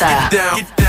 Get down. Get down,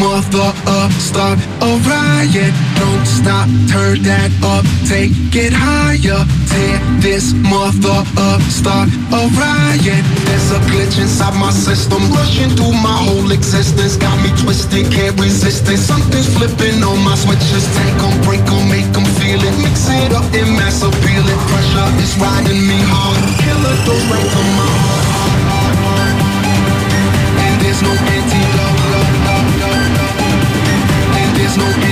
mother up, start a riot. Don't stop, turn that up, take it higher. Tear this mother up, start a riot. There's a glitch inside my system, rushing through my whole existence. Got me twisted, can't resist it. Something's flipping on my switches. take 'em, break 'em, make 'em feel it. Mix it up and mass appeal it. Pressure is riding me hard. Killer goes right to my heart. There's no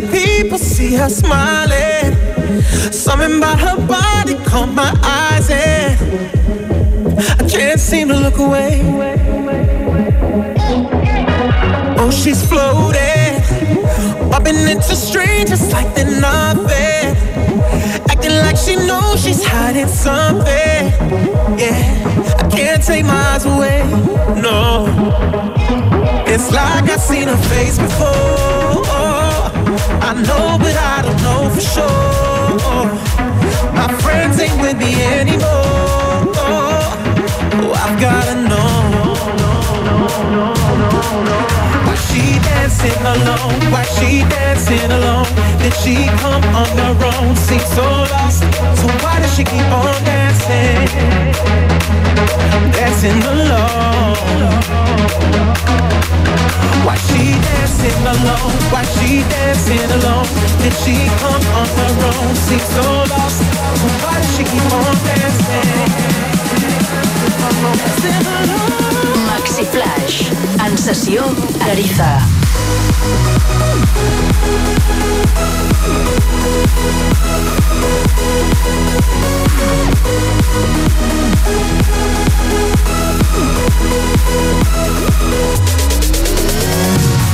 people see her smiling. Something about her body caught my eyes and I can't seem to look away. Oh, she's floating, bumping into strangers like they're nothing, acting like she knows she's hiding something. Yeah, I can't take my eyes away. No, it's like I've seen her face before. I know, but I don't know for sure. My friends ain't with me anymore. Oh, I've gotta know. Why she dancing alone? Why she dancing alone? Did she come on her own? Seems so lost. Why does she keep on dancing? Dancing alone. Why she dancing alone? Why she dancing alone? Did she come on her own? Seems so lost. Why does she keep on dancing? Maxi Flash, en sessió, Tarifa. Thank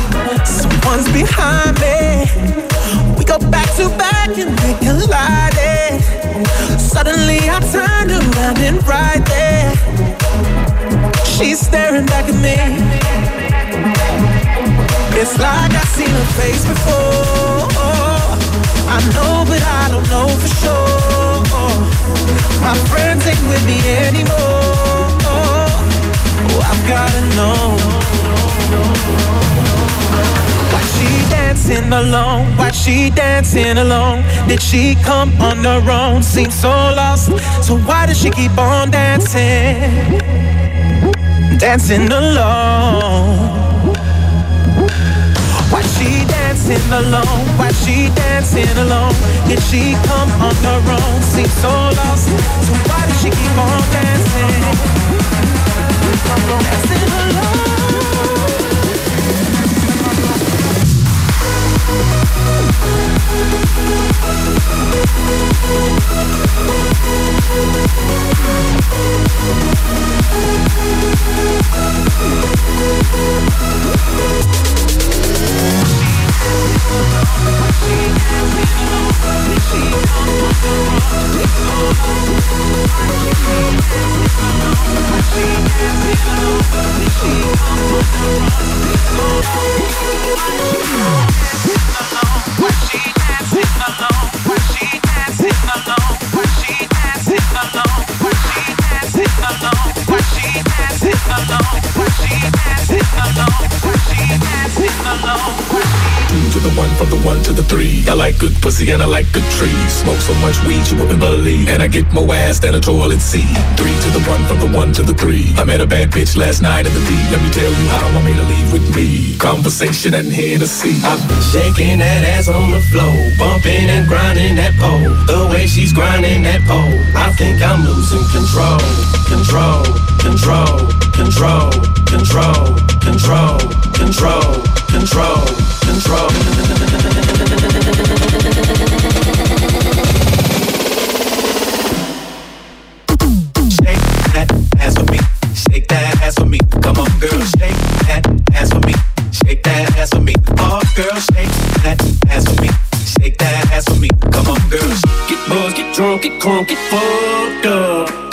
someone's behind me. We go back to back and they collided. Suddenly I turned around and right there, she's staring back at me. It's like I've seen her face before. I know, but I don't know for sure. My friends ain't with me anymore. Oh, I've gotta know. She dancing alone? Why she dancing alone? Did she come on her own? Seems so lost. So why does she keep on dancing? Dancing alone. Why she dancing alone? Why she dancing alone? Did she come on her own? Seems so lost. So why does she keep on dancing? Dancing alone. Which Sit alone, pushy. Sit alone, to the one, from the one to the three. I like good pussy and I like good trees. Smoke so much weed you wouldn't believe. And I get more ass than a toilet seat. Three to the one, from the one to the three. I met a bad bitch last night in the D. Let me tell you how I made her leave with me. Conversation and see. I've been shaking that ass on the floor, bumping and grinding that pole. The way she's grinding that pole, I think I'm losing control, control, control, control, control, control, control. control. Shake that ass for me. Shake that ass for me. Come on, girl, shake that ass for me. Shake that ass for me. Oh, girl, shake that ass for me. Shake that ass for me. Come on, girl. Get buzzed, get drunk, get crunk, get fucked up.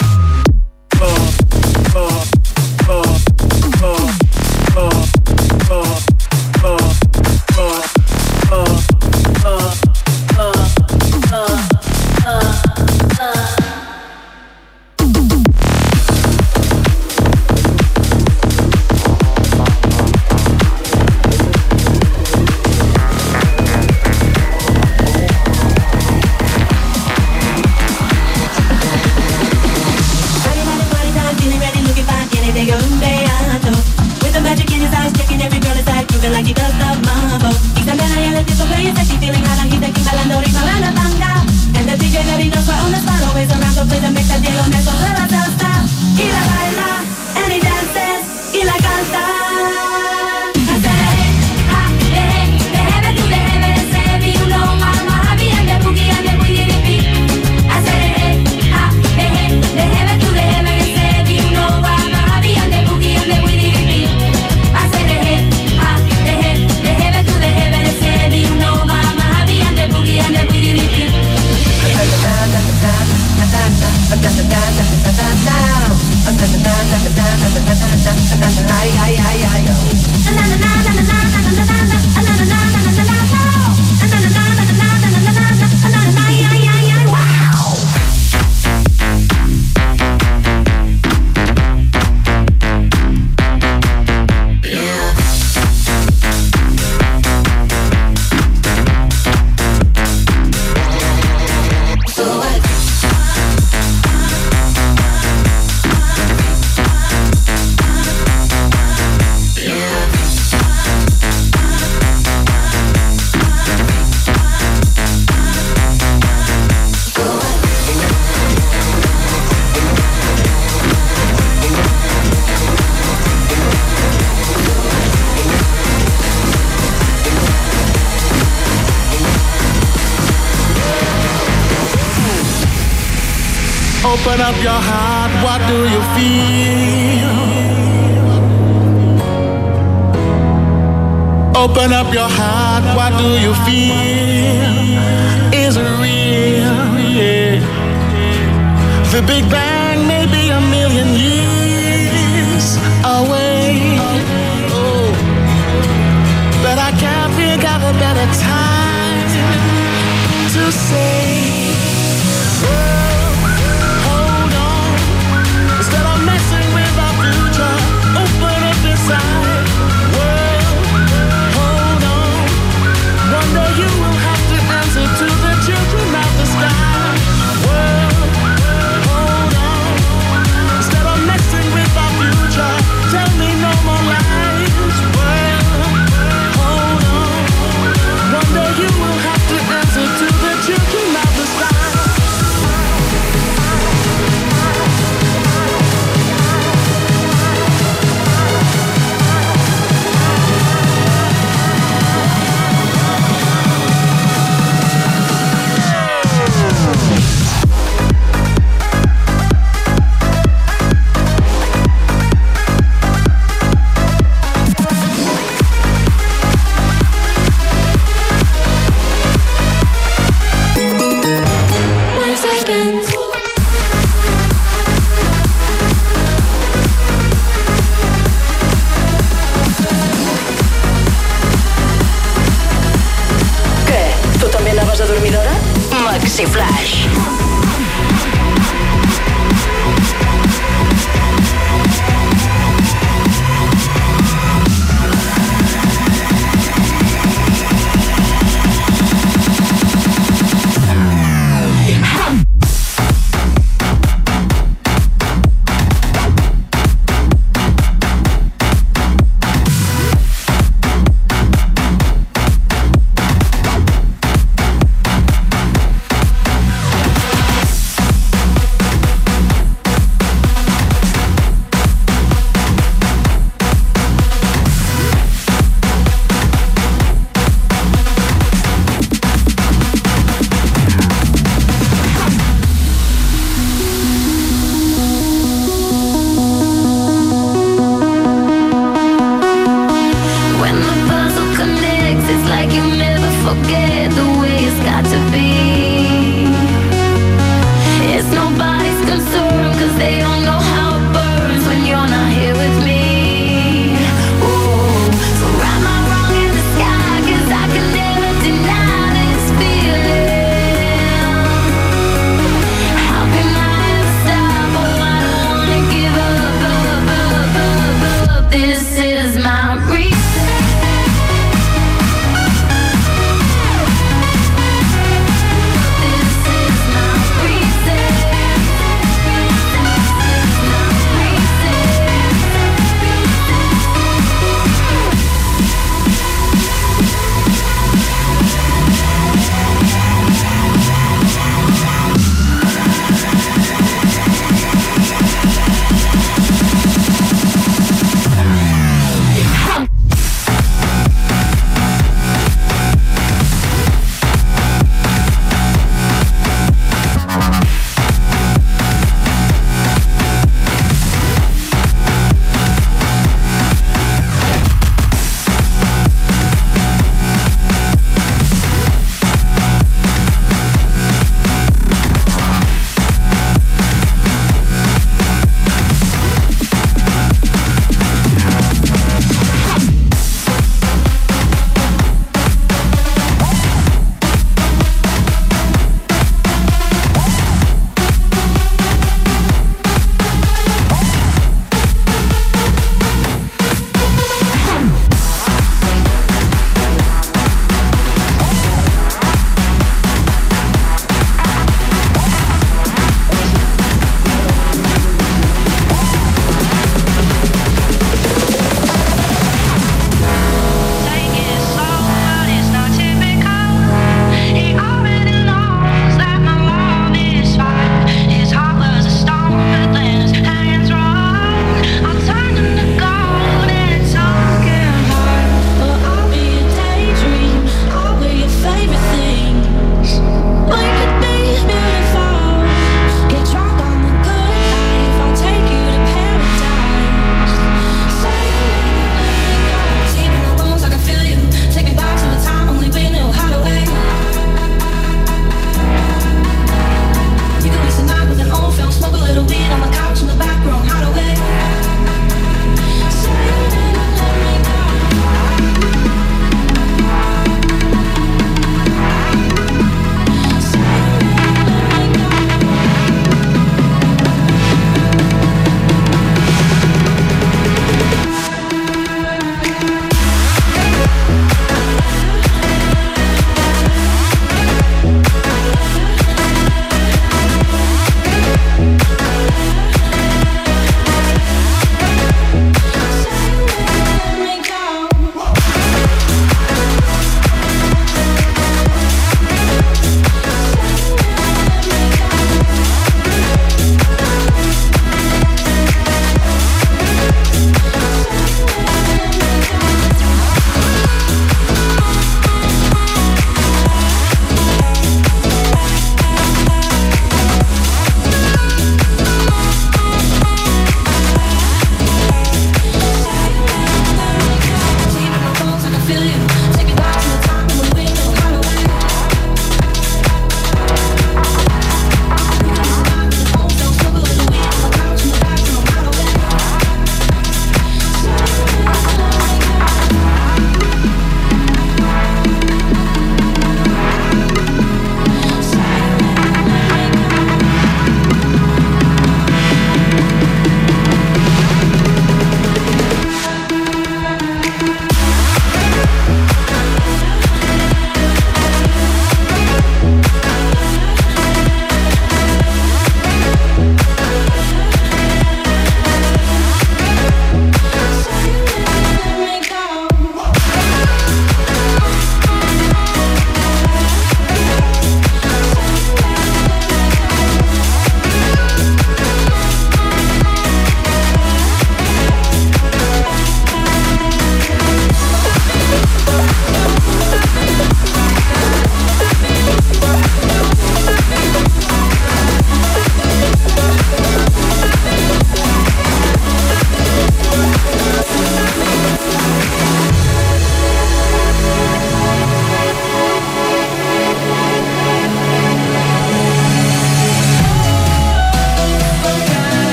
Open up your heart, what do you feel? Open up your heart, what do you feel? Is it real? Yeah. The Big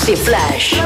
Flaix.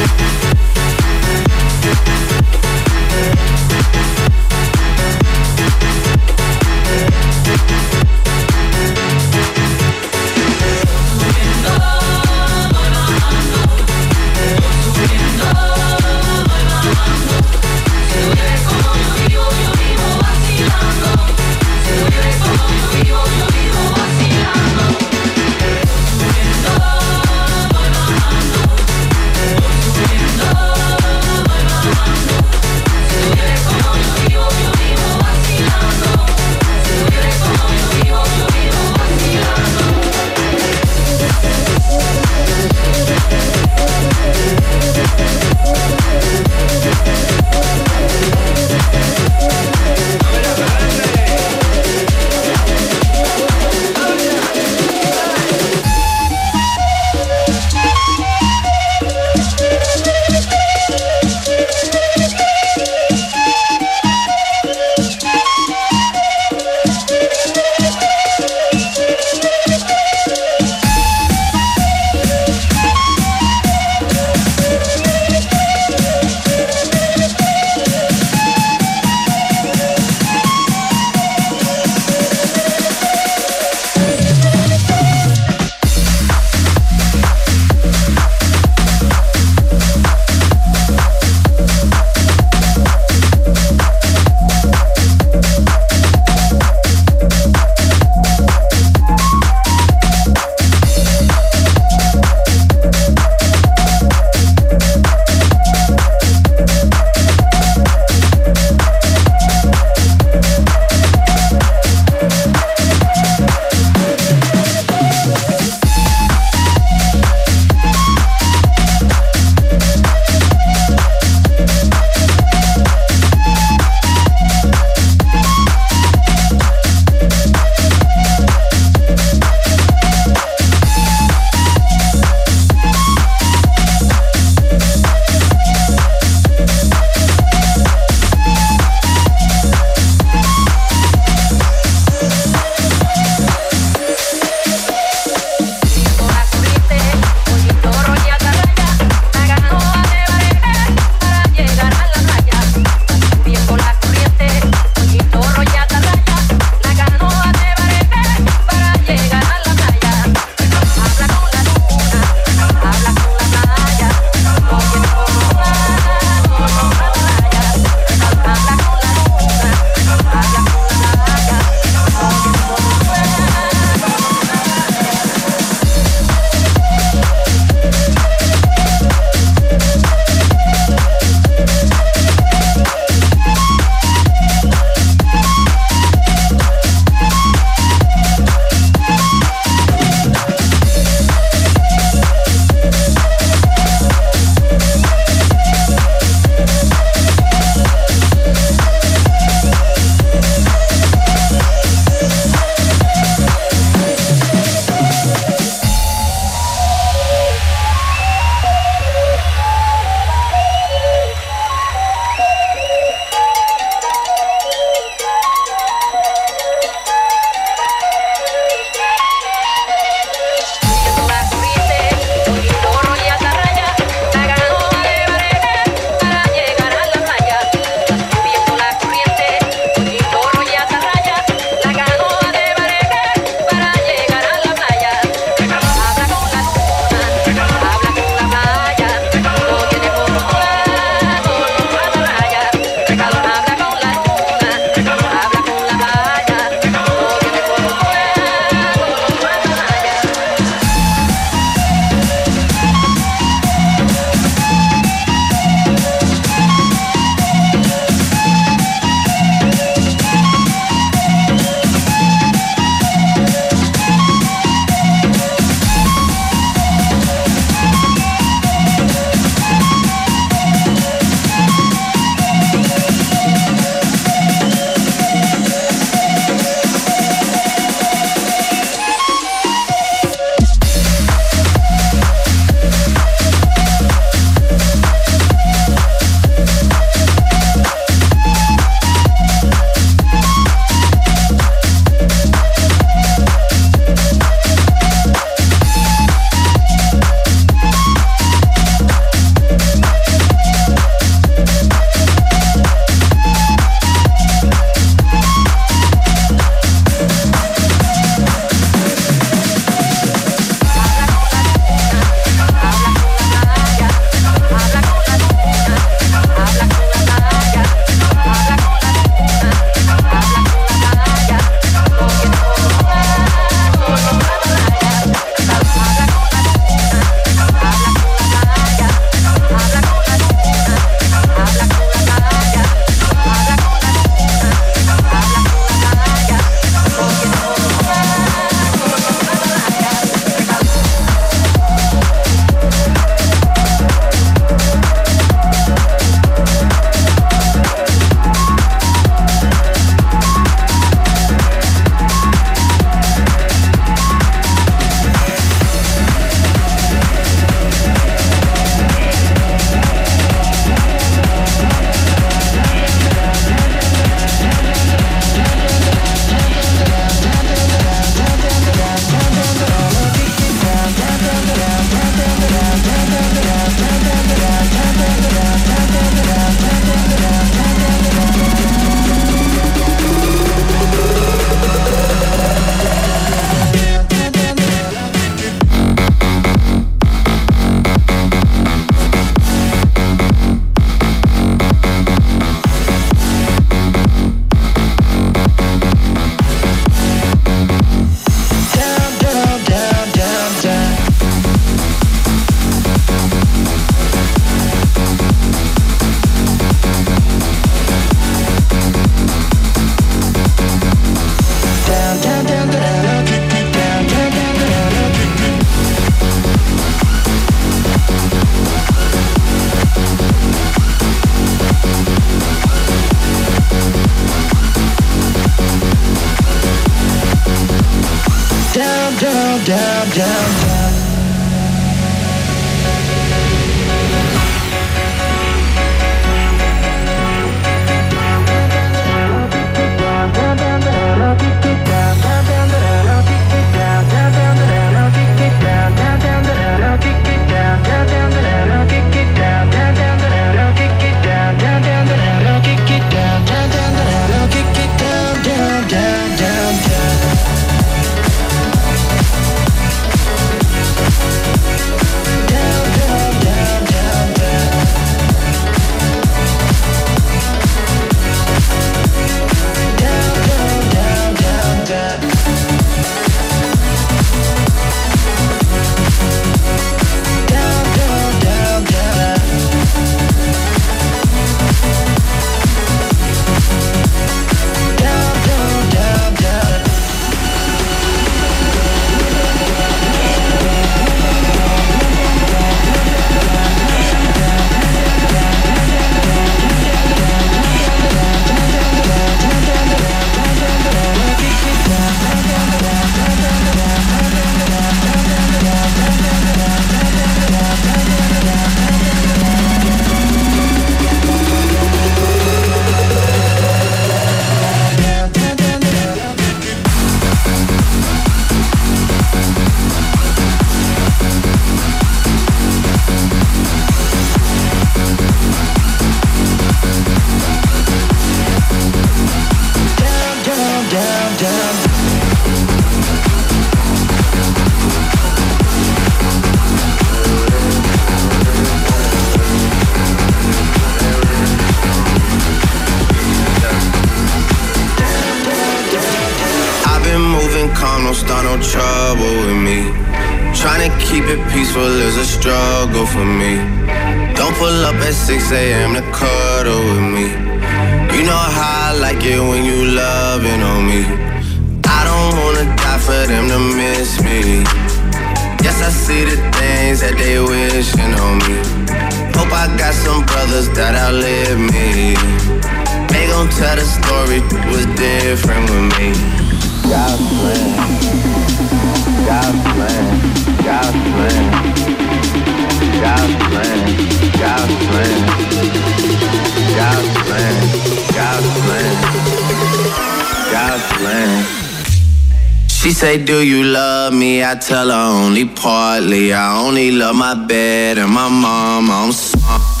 She say, Do you love me? I tell her only partly. I only love my bed and my mom. I'm sorry.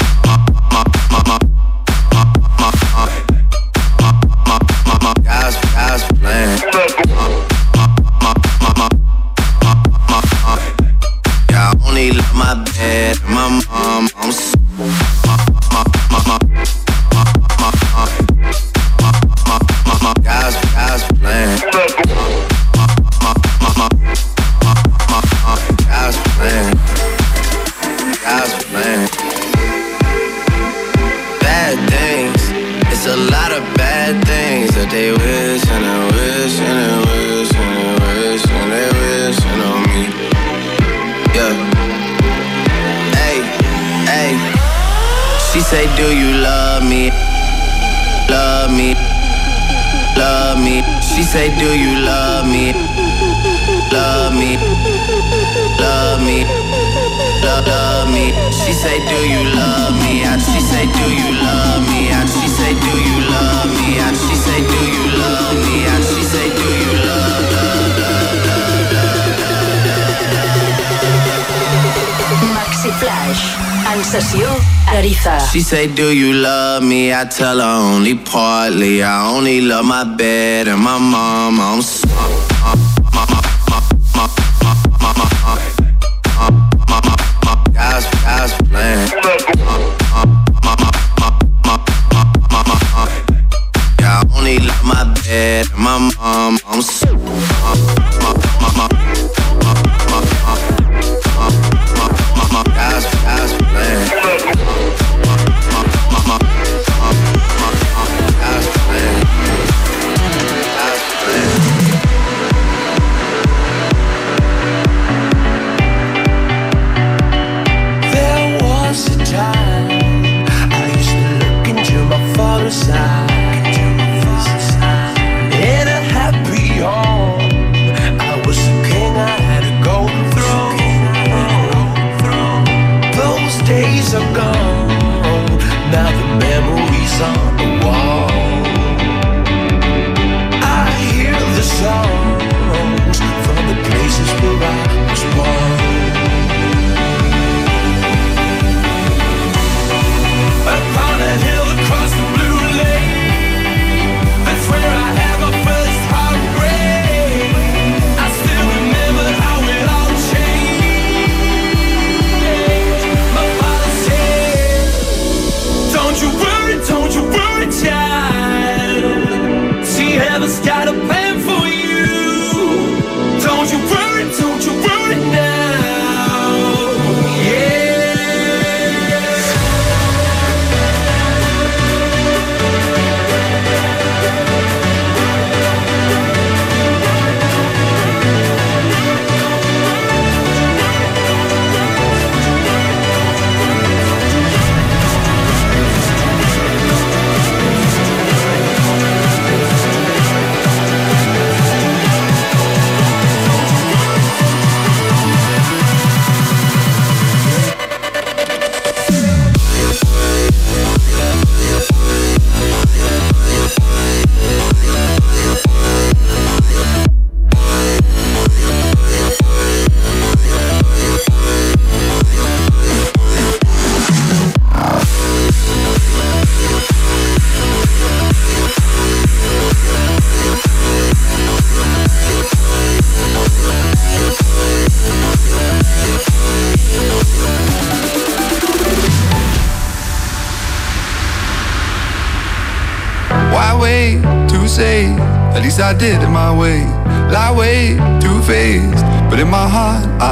She say, Do you love me? I tell her only partly. I only love my bed and my mom. I'm sorry.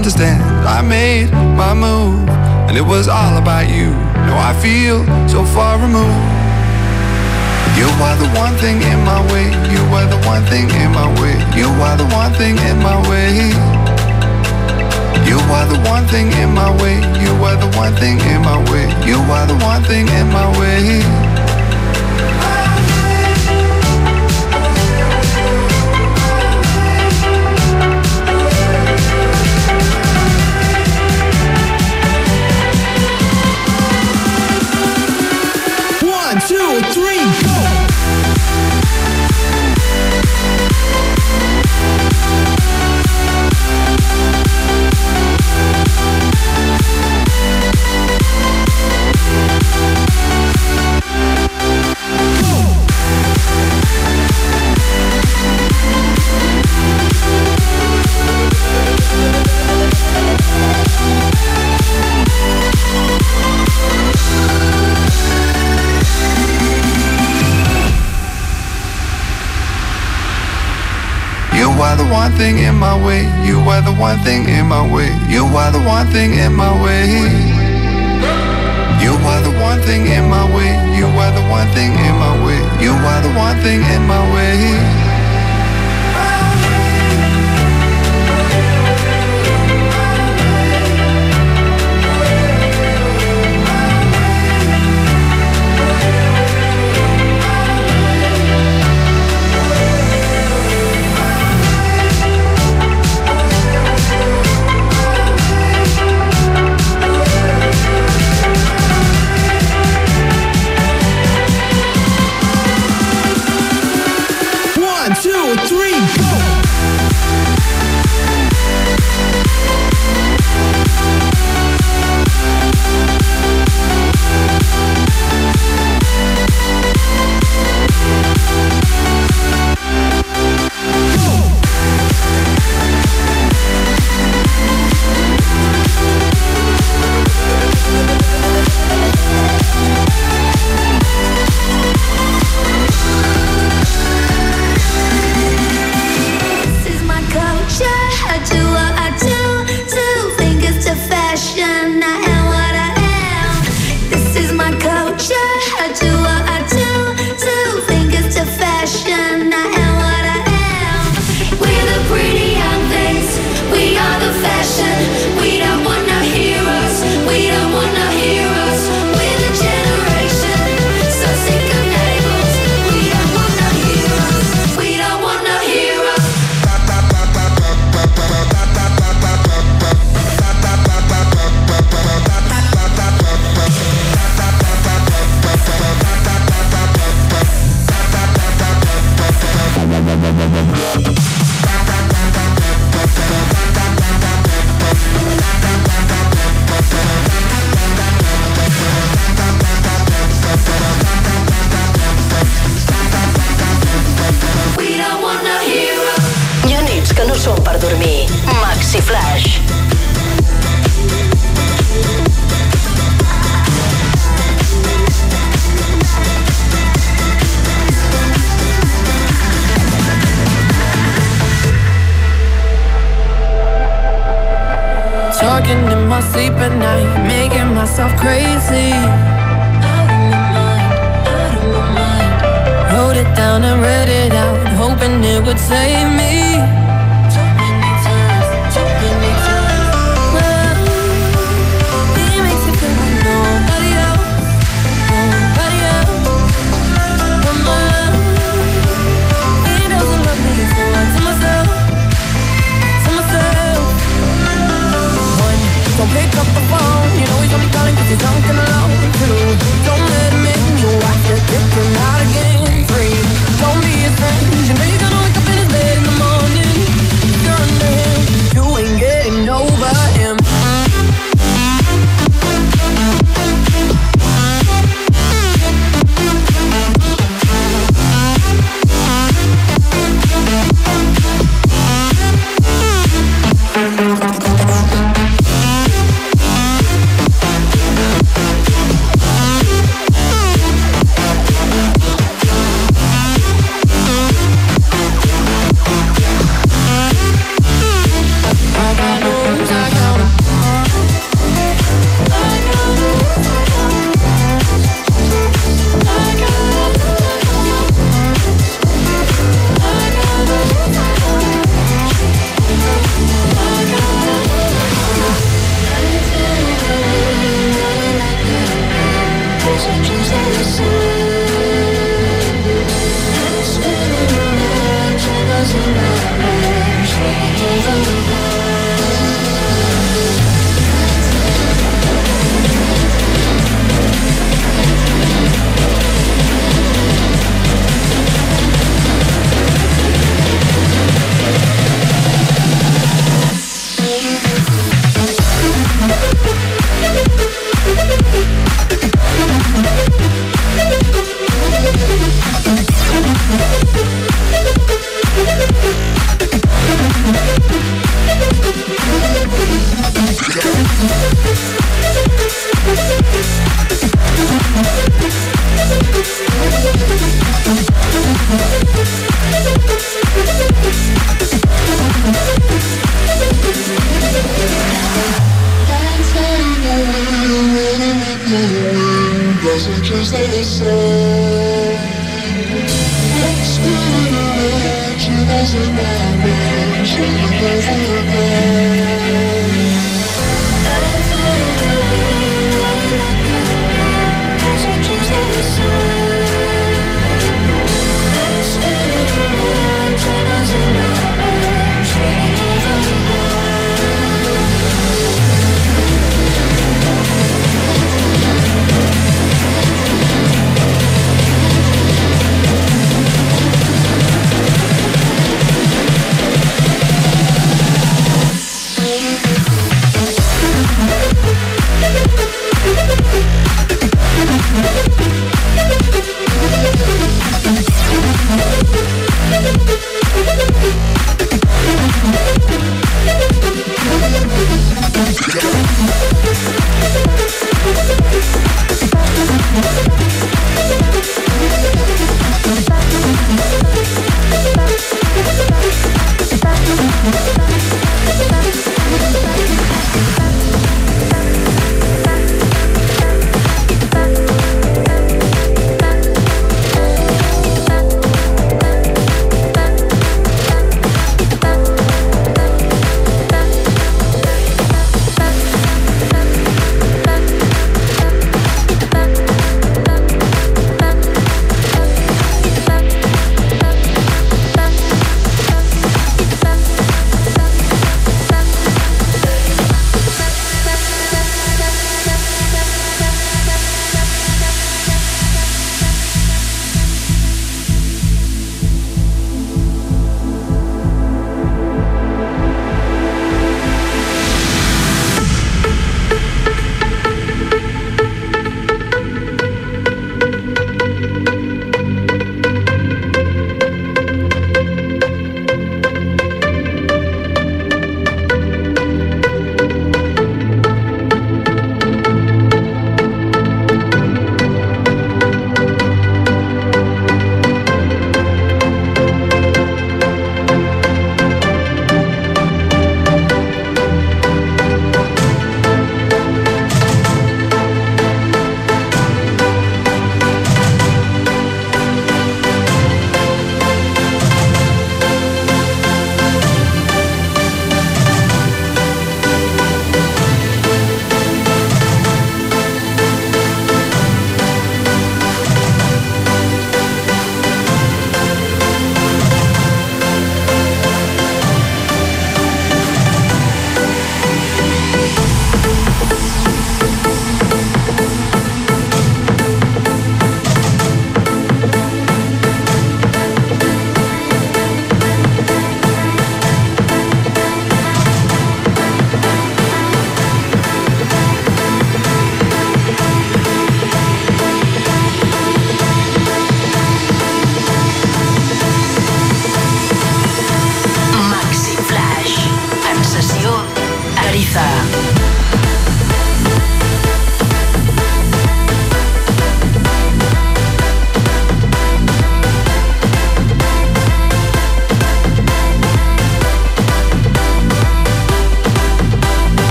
Understand. I made my move, and it was all about you. Now I feel so far removed. You are the one thing in my way. You are the one thing in my way. You are the one thing in my way. You are the one thing in my way. You are the one thing in my way. You are the one thing in my way. Thing in my way. You are the one thing in my way. You are the one thing in my way. You are the one thing in my way. You are the one thing in my way. You are the one thing in my way.